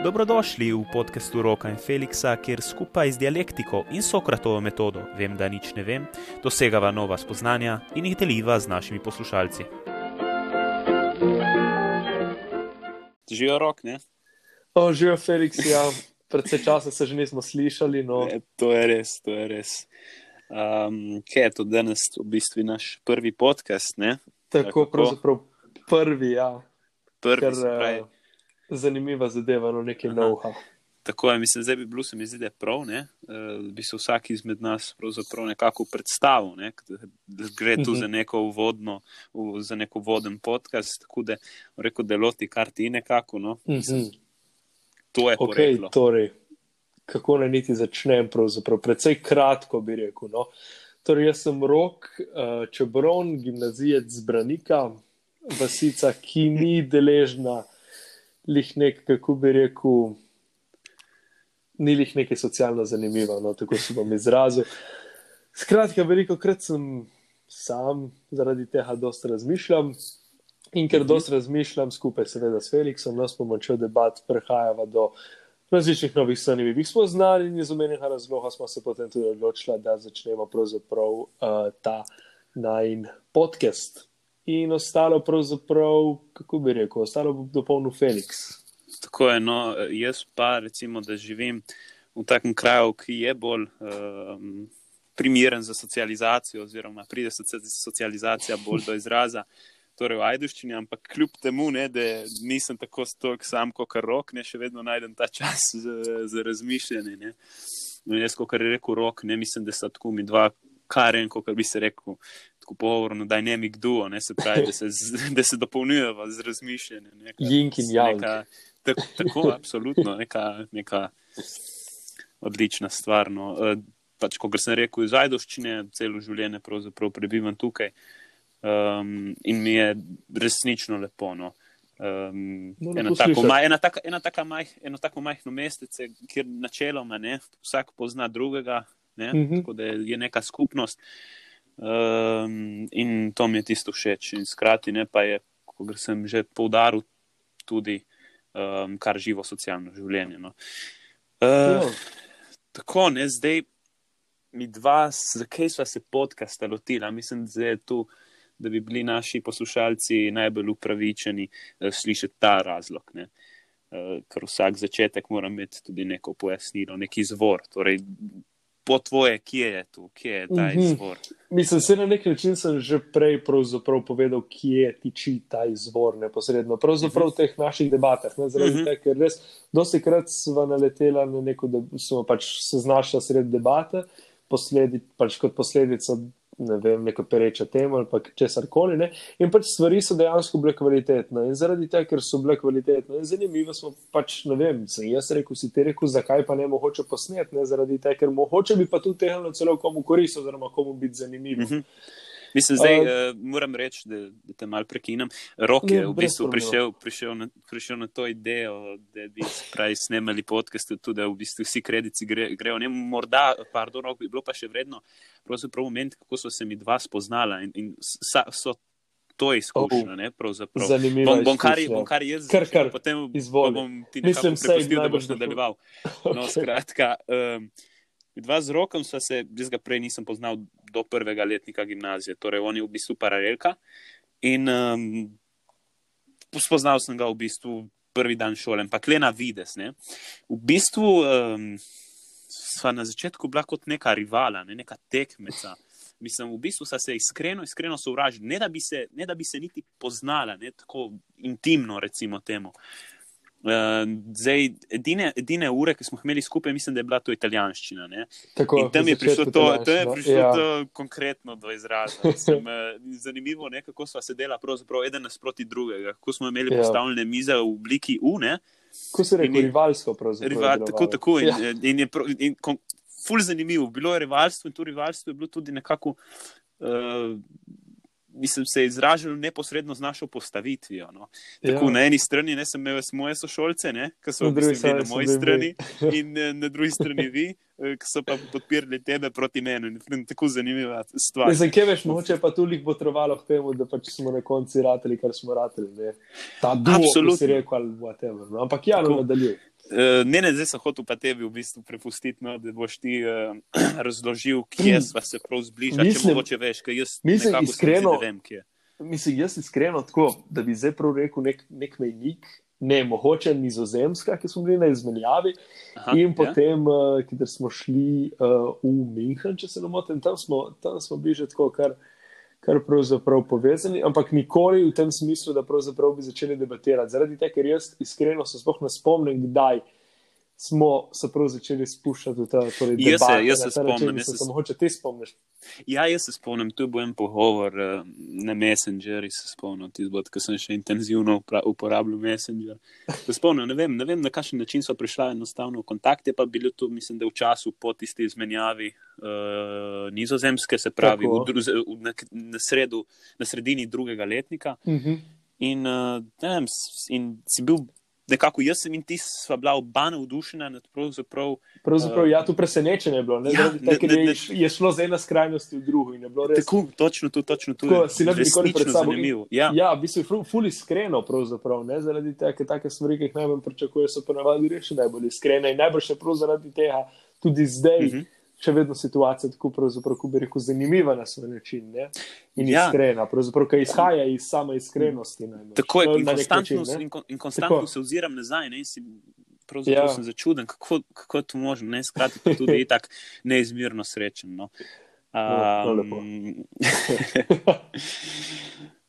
Dobrodošli v podkastu Roka in Feliksa, kjer skupaj z dialektiko in Sokratovo metodo, vem, da nič ne vem, dosegava nova spoznanja in jih deliva z našimi poslušalci. Živijo rok, ne? O, živijo Feliks, ja. Predvsej časa se že nismo slišali. No. E, to je res, to je res. Um, kaj je to danes, v bistvu naš prvi podcast? Ne? Tako, Tako pravzaprav prvi, ja. Prvi, Ker, pravi, zanimiva zadeva, no nekaj novega. Tako je, mislim, zdaj bi bilo se mi zdi, da je prav, da uh, bi se vsak izmed nas nekako predstavil, ne? da gre tu uh -huh. za, neko uvodno, v, za neko voden podcast, tako da reko, da loti kar ti nekako. No? Uh -huh. To je okay, torej, kako naj niti začnem, pravzaprav precej kratko bi rekel. No? Torej, jaz sem rok, uh, čebron, gimnazijec Branika, vasica, ki ni deležna lih nek, kako bi rekel, ni lih nekaj socialno zanimivo, no, tako se bom izrazil. Skratka, veliko krat sem sam zaradi tega dosta razmišljam in ker mhm. dosta razmišljam skupaj seveda s Felixom, nas pomočjo debat prehajava do različnih novih zanimivih spoznanj in iz omenjenega razloga smo se potem tudi odločili, da začnemo pravzaprav uh, ta najn podcast in ostalo, kako bi rekel, ostalo bo dopolnil Felix. Tako je, no, jaz pa recimo, da živim v takem kraju, ki je bolj um, primeren za socializacijo, oziroma pride socializacija bolj do izraza. Torej, v Ajduščini, ampak kljub temu, ne, da nisem tako stok sam kot rok, ne še vedno najdem ta čas za, za razmišljanje. No, jaz, kot je rekel rok, ne mislim, da sta tako mi dva, kar en, kot bi se rekel, tako pogovorno, da je ne mi kdo, ne se pravi, da se, da se dopolnjujeva z razmišljanjem. Jink in jang. Tako, tako absolutno, neka, neka odlična stvar. No. E, pač, kot sem rekel, iz Ajdoščine, celo življenje prebivam tukaj um, in mi je resnično lepo. No. Um, no, ena, tako, maj, ena, taka, ena taka maj, eno tako majhno mestece, kjer načeloma ne, vsak pozna drugega, ne, uh mhm. -huh. tako da je neka skupnost. Um, in to mi je tisto všeč. In skrati, ne pa je, kot sem že poudaril, tudi um, kar živo socialno življenje. No. Uh, tako, ne zdaj, mi dva, zakaj smo se podcasta lotili? Mislim, da je tu. Da bi bili naši poslušalci najbolj upravičeni uh, slišati ta razlog. Uh, ker vsak začetek mora imeti tudi neko pojasnilo, neki izvor. Torej, po tvoje, kje je tu, kje je ta mhm. izvor. Mislim, se na nek način sem že prej povedal, kje tiči ta izvor neposredno. Pravzaprav v teh naših debatah. Ne, zaradi mhm. tega, ker res dosti krat smo naleteli na neko, da smo pač se znašli sred debate, posledi, pač kot posledica ne vem, neka pereča tema ali česar koli. In pač stvari so dejansko bile kvalitetne. In zaradi tega, ker so bile kvalitetne in zanimive, smo pač, ne vem, sem jaz rekel, si ti rekel, zakaj pa ne mogoče posnet, ne zaradi tega, ker mogoče bi pa tudi tehnično celo komu koristil, oziroma komu biti zanimivo. Mm -hmm. Mislim, zdaj uh, moram reči, da, da te malo prekinem. Rok je v bistvu prišel, prišel, na, prišel na to idejo, da bi pravi snemali podcast, tudi da v bistvu vsi kredici gre, grejo. Ne, morda, pardon, rok bi bilo pa še vredno, pravzaprav moment, kako so se mi dva spoznala in, in sa, so to izkušnja, ne, pravzaprav. Zanimivo. Bom, bom, kar, bom kar jaz kar, kar, potem bom ti nekako prepustil, da boš nadaljeval. No, skratka. Um, Dva z rokom sva se, jaz ga prej nisem poznal do prvega letnika gimnazije, torej on je v bistvu paralelka. In um, spoznal sem ga v bistvu prvi dan šole, ampak le na vides. Ne. V bistvu um, sva na začetku bila kot neka rivala, ne, neka tekmeca. Mislim, v bistvu sta se iskreno, iskreno sovražili, ne, ne da bi se niti poznala, ne tako intimno, recimo temu. Uh, zdaj, edine, edine ure, ki smo jih imeli skupaj, mislim, da je bila to italijanščina. Tako, in tam je prišlo, to, to, je prišlo ja. to konkretno do izraza. Sem, uh, zanimivo je, kako smo sedeli eden nasproti drugega, kako smo imeli ja. postavljene mize v obliki U. Ko se reče, rivalsko. Rival, tako, tako. In, ja. in je in, in, ful zanimivo. Bilo je rivalstvo in to rivalstvo je bilo tudi nekako. Uh, mislim, se je izražal neposredno z našo postavitvijo. No. Tako ja. na eni strani ne, sem imel moje sošolce, ki so bili na moji strani, in eh, na drugi strani vi, ki so pa podpirali tebe proti meni. Tako zanimiva stvar. Zakaj veš, mogoče pa tudi jih potrebovalo k temu, da pač smo na koncu rateli, kar smo rateli. Ne. Ta duh, ki si rekel, ali whatever. No. Ampak ja, no, nadaljuj. Uh, ne, ne, zdaj sem hotel pa tebi v bistvu prepustiti, no, da boš ti uh, razložil, kje mm. sva se prav zbližala. Če mogoče veš, kaj jaz mislim, iskreno, ne vem, kje. Mislim, jaz iskreno tako, da bi zdaj prav rekel nek, nek mejnik, ne, mogoče nizozemska, ki smo bili na izmenjavi, Aha, in ja. potem, ja. uh, kjer smo šli uh, v München, če se ne motim, tam smo, tam smo bili že tako, kar, kar pravzaprav povezani, ampak nikoli v tem smislu, da pravzaprav bi začeli debatirati. Zaradi tega, ker jaz iskreno se sploh ne spomnim, kdaj smo se prav začeli spuščati v ta torej, debate. Jaz se, jaz se spomnim, da se samo če ti spomniš. Ja, jaz se spomnim, tu je bil en pogovor uh, na Messengerju, se spomnim, tizbot, ko sem še intenzivno uporabljal Messenger. Se spomnim, ne vem, ne vem, na kakšen način so prišla enostavno v kontakt, je pa bilo to, mislim, da v času po tisti izmenjavi uh, nizozemske, se pravi, v dru, v, na, na, sredu, na sredini drugega letnika. Uh mhm. -huh. In, uh, vem, in si bil nekako jaz in ti sva bila oba navdušena nad pravzaprav. Pravzaprav, uh, ja, to presenečenje je bilo, ne, ja, ne, ne, ne, je, je šlo z ene skrajnosti v drugo. Res... Tako, točno tu, točno tu. Tako, si ne bi nikoli predstavljal. Zanimivo. Ja, ja v bistvu je ful iskreno, pravzaprav, ne, zaradi tega, ker take stvari, ki jih najbolj pričakuje, so ponavadi res najbolj iskrene in najbolj še prav zaradi tega tudi zdaj. Uh mhm. -huh še vedno situacija tako, kako bi rekel, zanimiva na svoj način ne? in ja. iskrena, ki izhaja iz same iskrenosti. Najbolj. Tako je, in konstantno, način, in, in konstantno se oziram nazaj. Ne? Si, pravzaprav ja. sem začuden, kako, kako je to možno, ne skrati, tudi tako neizmerno srečen. No? Um,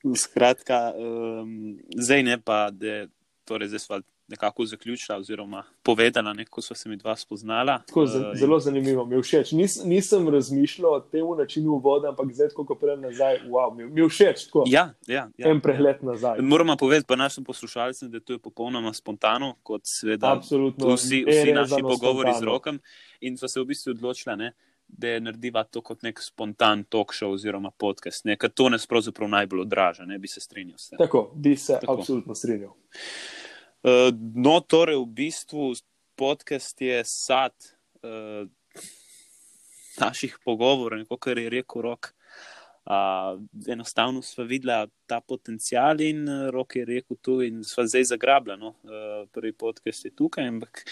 skratka, um, zdaj ne pa, da torej zdaj smo nekako zaključila, oziroma povedala, kako so se mi dva spoznala. Tako, uh, zelo zanimivo, mi je všeč. Nis, nisem razmišljal o tem načinu voda, ampak zdaj, ko pridem nazaj, wow, mi je všeč. Ja, ja, ja, en pregled ja. nazaj. Moramo povedati pa našim poslušalcem, da to je popolnoma spontano, kot seveda vsi, vsi naši pogovori spontano. z rokom. In so se v bistvu odločila. Ne? Da je naredila to kot nek spontan talk show oziroma podcast, ker to nas pravzaprav najbolj odraža, ne bi se strinjal s tem. Tako, bi se Tako. absolutno strinjal. Uh, no, torej, v bistvu podcast je sad uh, naših pogovorov, kot je rekel Rok. Uh, enostavno smo videli ta potencial in Rok je rekel tu, in smo zdaj zagrabljeni. No? Uh, prvi podcast je tukaj, ampak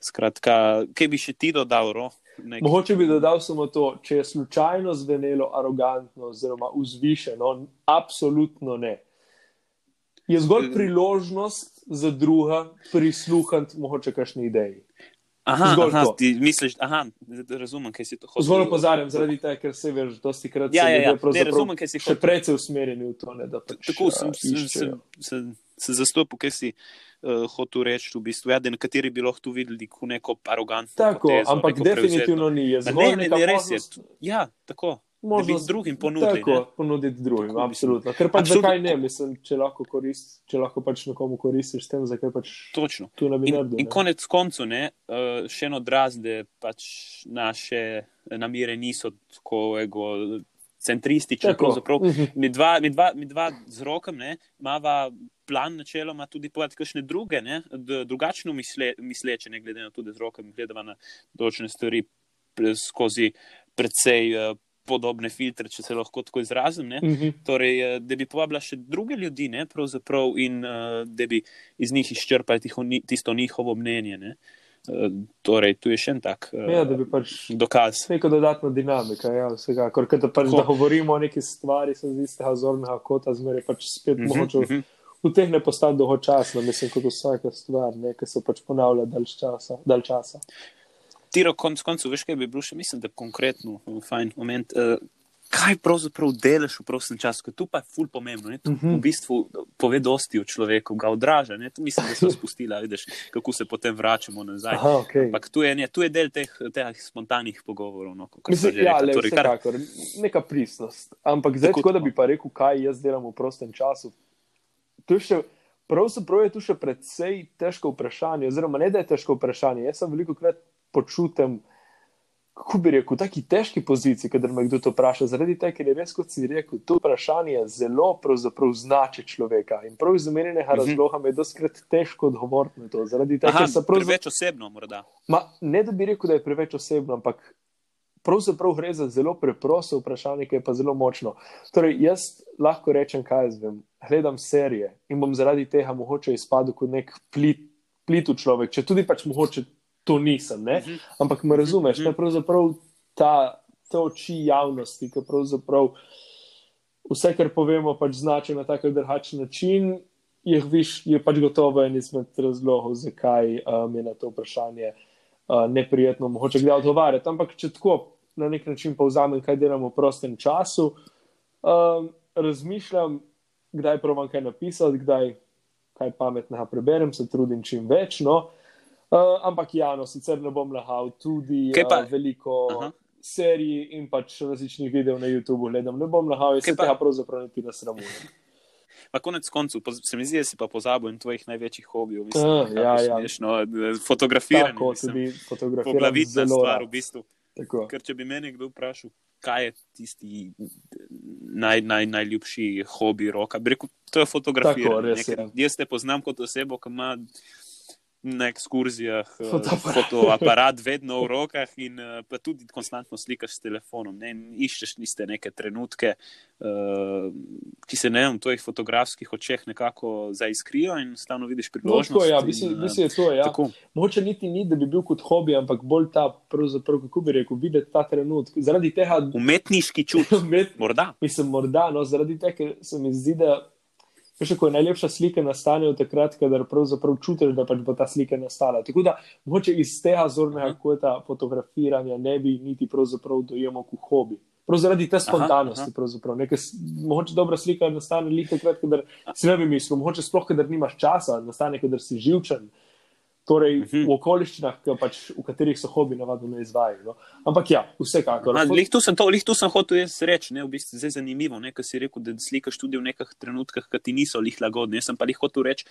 skratka, kaj bi še ti dodal? Ro? Nek... Mogoče bi dodal samo to, če je slučajno zvenelo arogantno oziroma vzvišeno, absolutno ne. Je zgolj priložnost, za druga prisluhniti, mogoče kakšni ideji. Aha, aha ti misliš, da razumem, kaj si to hočeš. Zgolj opozarjam, zaradi tega, ker se veš, dosti krat ja, ja, ja. ne razumem, kaj si hočeš. Še precej usmerjeni v to, ne, da pač. Tako sem se, se, se zastopil, kaj si uh, hotel reči, v bistvu, ja, da nekateri bi lahko videli neko arogantno. Tako, potezo, ampak definitivno ni. Je zgolj ne, ne, ne, res je. Ja, tako možnost drugim ponuditi. Tako, ne? ponuditi drugim, tako absolutno. Ker pač absolutno. zakaj ne, mislim, če lahko, korist, če lahko pač nekomu koristiš s tem, zakaj pač Točno. tu ne bi naredil. In, in konec koncu, ne, uh, še en odraz, da pač naše namere niso tako ego. Centristični, pravzaprav. Mhm. Mi dva, mi dva, mi dva z rokom imamo plan, načeloma, tudi povedati, kakšne druge, ne, drugačno misle, misleče, ne glede na to, da z rokom gledamo na določene stvari skozi precej uh, podobne filtre, če se lahko tako izrazim. Uh mhm. -huh. torej, eh, da bi povabila še druge ljudi, ne, in uh, da bi iz njih izčrpali tiho, tisto njihovo mnenje. Ne. Uh, torej, tu je še en tak uh, ja, da pač dokaz. Neko dodatno dinamiko. Ja, Ker da, pač, da govorimo o neki stvari, se zdi, da je zornega kota, zmeraj pač spet uh -huh, mogoče. Uh -huh. V teh ne postane dolgočasno, mislim, kot vsaka stvar, ki se pač ponavlja dalj časa. Dalj časa tiro, konc koncev, veš, kaj bi bilo še, mislim, da konkretno, fajn moment. Uh, kaj pravzaprav delaš v prostem času, ker tu pa je ful pomembno. Ne? To uh -huh. v bistvu pove dosti o človeku, ga odraža. Ne? To mislim, da so spustila, vidiš, kako se potem vračamo nazaj. Aha, okay. Ampak tu je, ne, tu je del teh, teh spontanih pogovorov. No, mislim, ja, le, torej, kar... neka pristnost. Ampak zdaj, tako, tako, da bi pa rekel, kaj jaz delam v prostem času. Še, pravzaprav je tu še precej težko vprašanje, oziroma ne da je težko vprašanje. Jaz sem veliko krat počutim, kako bi rekel, v taki težki poziciji, kader me kdo to vpraša. Zaradi tega, ker je res, kot si rekel, to vprašanje zelo znači človeka. In prav iz omenjenega -hmm. razloga me je doskrat težko odgovoriti na to. Zaradi tega, ker se prav. Preveč osebno, morda. Ma, ne da bi rekel, da je preveč osebno, ampak. Pravzaprav gre za zelo preprosto vprašanje, ki je pa zelo močno. Torej, jaz lahko rečem, kaj jaz vem. Gledam serije in bom zaradi tega mogoče izpadel kot nek plit plitu človek, če tudi pač mogoče to nisem, ne? Mhm. ampak me razumeš, Mhm. to je pravzaprav ta, te oči javnosti, ki pravzaprav vse, kar povemo, pač značijo na tak ali drugačen način. Je, viš, je pač gotovo en izmed razlogov, zakaj um, je na to vprašanje uh, neprijetno, mogoče kdaj odgovarjati. Ampak, če tako na nek način povzamem, kaj delamo v prostem času, um, razmišljam, kdaj provam kaj napisati, kdaj kaj pametnega preberem, se trudim čim več. No. Uh, ampak ja, no, sicer ne bom lahal tudi Kaj pa- uh, veliko Aha. serij in pač različnih videov na YouTubu gledam. Ne bom lahal, jaz se pa- tega pravzaprav niti ne sramujem. Pa konec koncev, poz- se mi zdi, da si pa pozabil en tvojih največjih hobijev. Mislim, Ah, kako ja, ja. smešno, eh, Fotografiranje. Tako mislim, tudi fotografiram Poglavitna stvar v bistvu. Tako. Ker če bi me kdo vprašal, kaj je tisti naj, naj, najljubši hobi roka, bi rekel, to je fotografiranje. Tako, res je. Jaz te poznam kot osebo, ki ima na ekskurzijah eh, Fotoaparat. fotoaparat vedno v rokah in eh, pa tudi konstantno slikaš s telefonom. Ne, in iščeš tiste neke trenutke, eh, ki se ne vem, v tvojih fotografskih očeh nekako zaiskrijo in stalno vidiš No, priložnost. tako, ja, in, mislim, eh, mislim, to, ja. tako. Mogoče niti ni, da bi bil kot hobi, ampak bolj ta, kako bi rekel, videti ta trenutek. Zaradi tega, Umetniški čut, med, morda. mislim, morda, no, zaradi tega, ker se mi zdi, da veš, kako je najlepša slika nastane v takrat, kadar pravzaprav čutiš, da pač bo ta slika nastala. Tako da, mogoče iz tega zornega Aha. kota fotografiranja ne bi niti pravzaprav dojemal kot hobi. Prav zaradi te spontanosti, pravzaprav. Nekaj, mogoče dobra slika nastane le takrat, kadar si ne bi mislil, mogoče sploh, kadar nimaš časa, nastane, kadar si živčen. Torej, Mhm. v okoliščinah, pač, v katerih so hobi navadno ne izvajajo. No? Ampak ja, vsekakor. Lih tu sem to, lih tu sem hotel jaz reči, ne, v bistvu zdaj zanimivo, ne, ker si rekel, da slikaš tudi v nekih trenutkih, ki ti niso lih lagodni. Jaz sem pa lih hotel reči,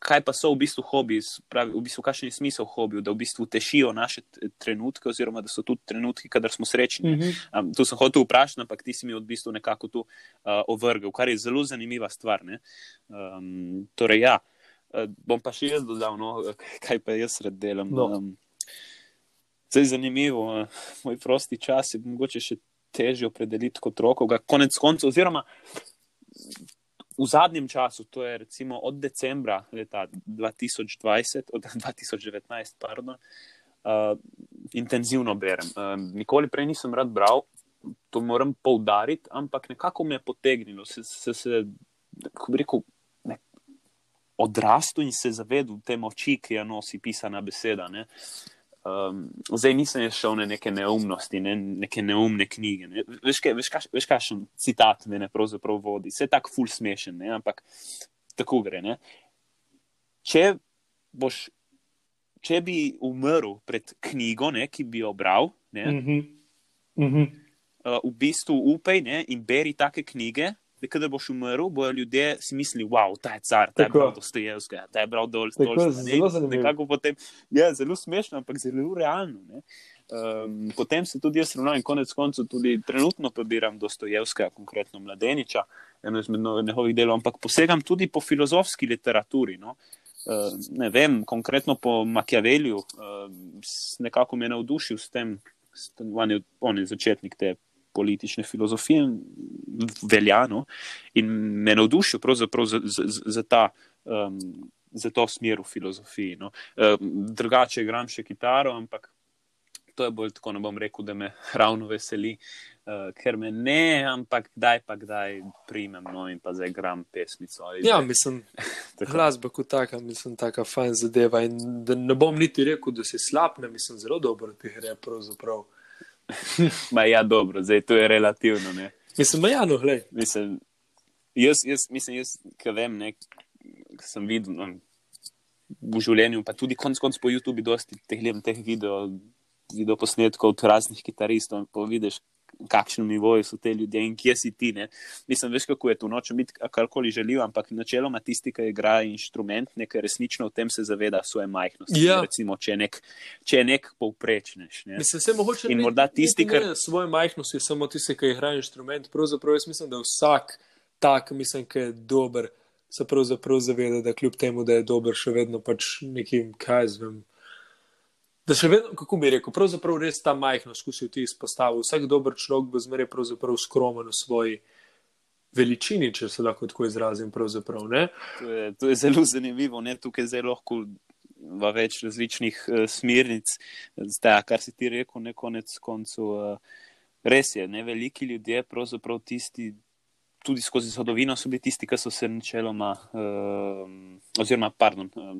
kaj pa so v bistvu hobiji, pravi, v bistvu kakšen je smisel hobiju, da v bistvu tešijo naše trenutke, oziroma da so tudi trenutki, kadar smo srečni. Mhm. Um, tu sem hotel vprašati, ampak ti si mi v bistvu nekako tu uh, ovrgel, kar je zelo zanimiva stvar. ne. Um, torej, ja, uh, bom pa še jaz dodal, no, kaj pa jaz red delam. No. Um, Zdaj je zanimivo, uh, moj prosti čas je mogoče še težje opredeliti kot rokoga, konec koncev, oziroma v zadnjem času, to je recimo od decembra leta 2020, od 2019, pardon, uh, intenzivno berem. Uh, nikoli prej nisem rad bral, to moram poudariti, ampak nekako me je potegnilo, se, se, se kako bi rekel, ne, odrastu in se zavedel te moči, ki jo nosi pisana beseda. Ne. Um, zdaj nisem šel na neke neumnosti, ne, neke neumne knjige. Ne. Veš, kaj, veš, kaš, veš, kakšen citat me ne pravzaprav vodi. Vse je tako ful smešen, ne, ampak tako gre. Ne. Če, boš, če bi umrl pred knjigo, ne, ki bi jo bral, ne, Mhm. Mhm. uh, v bistvu upaj ne, in beri take knjige. Da, kadar boš umrl, bojo ljudje si mislili, wow, ta je car, ta je Tako. bral Dostojevskega, ta je bral dol, Tako, dol, zelo zanimivo. nekako potem, ja, zelo smešno, ampak zelo realno. Ne. Um, potem se tudi jaz ravnam in konec koncev tudi trenutno prebiram Dostojevskega, konkretno Mladeniča, eno izmed njegovih delov, ampak posegam tudi po filozofski literaturi. No. Uh, ne vem, konkretno po Machiavelliju, uh, nekako me je navdušil s tem, s tem on, je, on je začetnik te politične filozofije, veljano, in me navdušil pravzaprav za, za, za, ta, um, za to smer v filozofiji. No. Um, drugače igram še kitaro, ampak to je bolj tako, ne bom rekel, da me ravno veseli, uh, ker me ne, ampak kdaj pa kdaj primem no, in pa zdaj igram pesmico. Ja, mislim, glasba kot taka, mislim, taka fajn zadeva. In da ne bom niti rekel, da si slab, ne mislim, zelo dobro ti gre pravzaprav. Ma ja, dobro, zdaj to je relativno. Ne. Mislim, ma ja, no, glej. Mislim, jaz, jaz, mislim, jaz, ki vem, ne, ki sem videl no, v življenju, pa tudi konc konc po YouTubu, dosti teh, teh video, video posnetkov od raznih kitaristov pa vidiš, kakšnem nivoju so te ljudje in kje si ti. Ne. Mislim, veš, kako je to noče biti karkoli želijo, ampak načeloma tisti, ki igra inštrument, nekaj resnično v tem se zaveda svoje majhnosti. Ja. Recimo, če je nek, če je nek povprečnež. Ne. Mislim, se mogoče In morda tisti, ne kar- svoje majhnosti, samo tisti, ki igra inštrument. Pravzaprav jaz mislim, da vsak tak, mislim, ki je dober, se pravzaprav zaveda, da kljub temu, da je dober, še vedno pač nekim, kaj jaz vem. Da še vedno, kako bi rekel, pravzaprav res ta si jo ti izpostavil. Vsak dober človek bo zmeraj pravzaprav skromen v svoji veličini, če se lahko tako izrazim. pravzaprav? To je, to je zelo zanimivo. Ne? Tukaj zdaj lahko v več različnih uh, smernic. Zdaj, kar si ti rekel, ne konec koncu, uh, res je, ne veliki ljudje, pravzaprav tisti, tudi skozi zgodovino so bili tisti, ki so se načeloma, uh, oziroma, pardon. Uh,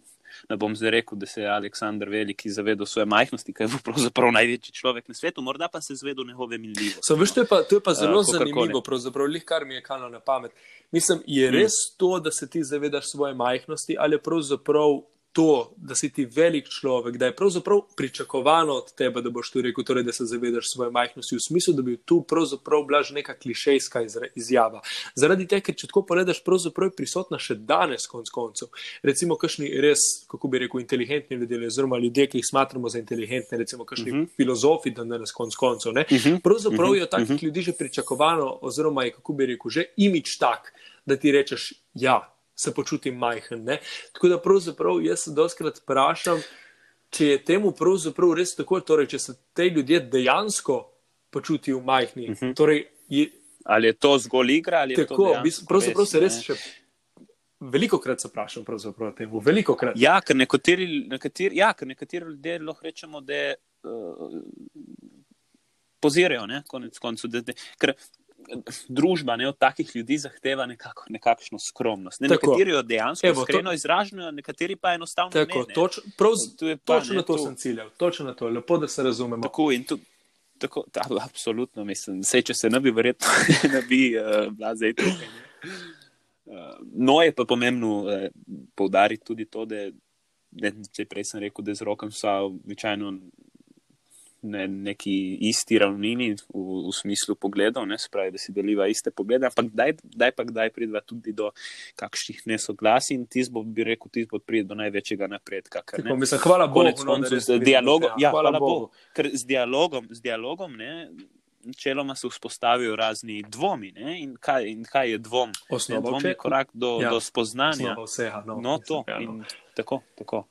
Ne bom zdaj rekel, da se je Aleksandr Veliki zavedal svoje majhnosti, ker je pravzaprav največji človek na svetu, morda pa se je zavedal njegove miljivosti. So, veš, to, je pa, to je pa zelo uh, zanimivo, pravzaprav, kar mi je kano na pamet. Mislim, je res hmm. to, da se ti zavedaš svoje majhnosti, ali je pravzaprav to, da si ti velik človek, da je pravzaprav pričakovano od tebe, da boš tu rekel, torej, da se zavedaš svoje majhnosti, v smislu, da bi tu pravzaprav bila že neka klišejska izjava. Zaradi tega, ker če tako pogledaš, pravzaprav je prisotna še danes, konc koncev. Recimo, kakšni res, kako bi rekel, inteligentni ljudje, oziroma ljudje, ki jih smatramo za inteligentne, recimo, kakšni uh mhm. -huh. filozofi, da danes konc koncev. Uh mhm. -huh. Pravzaprav -huh. je od takih uh mhm. -huh. ljudi že pričakovano, oziroma je, kako bi rekel, že imič tak, da ti rečeš, ja se počutim majhen. Ne? Tako da pravzaprav jaz se doskrat vprašam, če je temu pravzaprav res tako, torej, če se te ljudje dejansko počutijo majhni. Uh mhm. -huh. torej, je, ali je to zgolj igra ali tako, je to? Pravzaprav se res še. Veliko krat se vprašam, pravzaprav temu. Veliko krat. Ja, ker nekateri, nekateri, ja, ker nekateri ljudje lahko rečemo, da uh, pozirajo, ne, konec koncev. Da, da, ker družba ne, od takih ljudi zahteva nekako, nekakšno skromnost. Ne, nekateri jo dejansko Evo, iskreno to... izražajo, nekateri pa enostavno tako, ne. Toč, prav, pa, točno ne, na to tu... sem ciljal, točno na to, lepo, da se razumemo. Tako in tu. Tako, ta, absolutno, mislim, vse, če se ne bi verjetno, ne bi uh, bila zdaj tukaj. Uh, no, je pa pomembno uh, poudariti tudi to, da, ne, prej sem rekel, da z rokom so običajno ne, neki isti ravnini v, v smislu pogledov, ne spravi, da si deliva iste poglede, ampak kdaj, kdaj pa kdaj pridva tudi do kakšnih nesoglasij in ti bo, bi rekel, ti bo pride do največjega napredka. Ker, Tako, mislim, hvala Bogu, no, koncu, z dialogom, ja, hvala, hvala Bogu. Bogu. Ker z dialogom, z dialogom ne, Načeloma se vzpostavijo razni dvomi. In kaj, in kaj je dvom? Osnovno, dvom je korak do, ja, do spoznanja. Vseha, no, no, to. Ja, no. Tako, tako.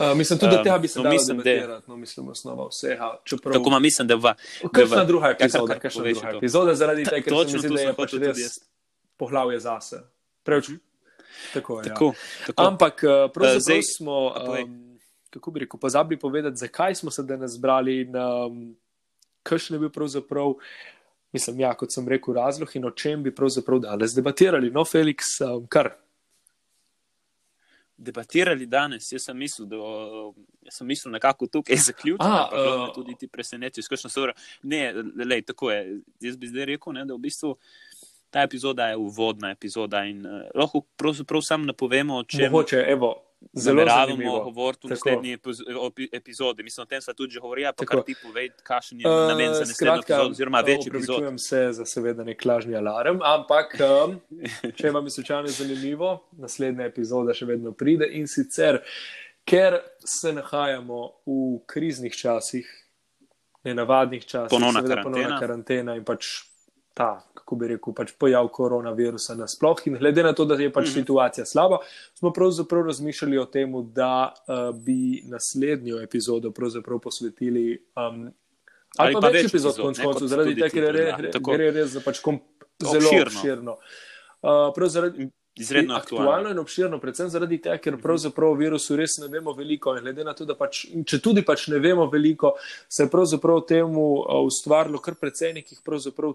Uh, mislim, tudi um, tega bi se no, lahko debatirali, no, mislim, osnova vseha. Čeprav... Tako ima mislim, da v. Kakšna druga epizoda, kakšna druga epizoda, zaradi tega, ker se mi zdi, da je pač res poglavje zase. Preveč. Mhm. Tako je. Ja. Tako, tako. Ampak uh, pravzaprav uh, smo, um, kako bi rekel, pozabili povedati, zakaj smo se danes zbrali in um, kakšen je bil pravzaprav. Mislim, ja, kot sem rekel, razlog in o čem bi pravzaprav danes debatirali. No, Felix, um, kar debatirali danes. Jaz sem mislil, da jaz sem mislil nekako tukaj zaključiti, ampak uh, tudi ti presenečeš, kakšno so ure. Ne, lej, tako je. Jaz bi zdaj rekel, ne, da v bistvu. Ta epizoda je uvodna epizoda in uh, lahko pravzaprav samo napovemo, če. Mogoče, evo, Zelo rado govorimo v naslednji epizodi. Mislim, o tem smo tudi že govorili, pa kar ti povej, kakšen je uh, namen za naslednjo epizodo, oziroma več epizod. Upravičujem se za seveda nek lažni alarm, ampak um, če vam je slučajno zanimivo, naslednja epizoda še vedno pride in sicer, ker se nahajamo v kriznih časih, nenavadnih časih, ponovna karantena. ponovna karantena in pač ta kako bi rekel, pač pojav koronavirusa nasploh. In glede na to, da je pač mm -hmm. situacija slaba, smo pravzaprav razmišljali o tem, da uh, bi naslednjo epizodo posvetili. Um, ali, ali pa, pa več epizod, konc koncev, zaradi tega, ker je res, res, za pač kom, zelo obširno. Uh, zaradi, izredno aktualno. aktualno in obširno, predvsem zaradi tega, ker pravzaprav o virusu res ne vemo veliko. In glede na to, da pač, če tudi pač ne vemo veliko, se je pravzaprav temu ustvarilo kar precej nekih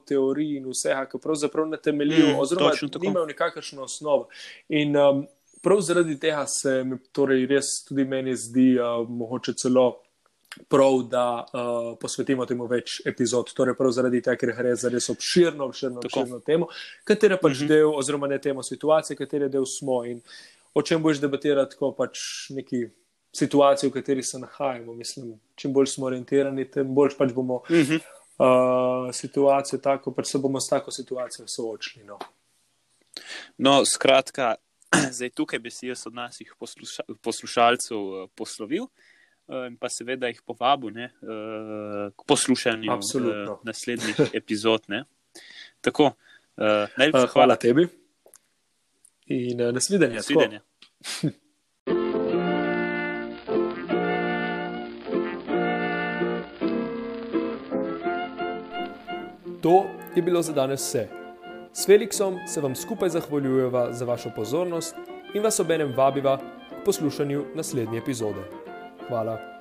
teorij in vsega, ki pravzaprav ne temeljijo, mm, oziroma nimajo nikakršno osnovo. In um, prav zaradi tega se mi torej res tudi meni zdi uh, mogoče celo prav, da uh, posvetimo temu več epizod. Torej, prav zaradi tega, ker gre za res obširno, obširno, obširno temo, katera pač mm -hmm. del, oziroma ne temo situacije, katere del smo in o čem boš debatirati, ko pač neki. Situacijo, v kateri se nahajamo, mislim, čim bolj smo orientirani, tem bolj pač bomo uh -huh. uh, situacijo tako, pač se bomo s tako situacijo soočili. No. no, skratka, zdaj tukaj bi si jaz od naših posluša poslušalcev uh, poslovil. Uh, Eh, in pa seveda jih povabil ne, eh, k poslušanju Absolutno. Eh, naslednjih epizod. Ne. Tako, najlepša hvala. hvala tebi in nasvidenje. nasvidenje. To je bilo za danes vse. S Felixom se vam skupaj zahvaljujeva za vašo pozornost in vas obenem vabiva, poslušanju naslednje epizode. Hvala.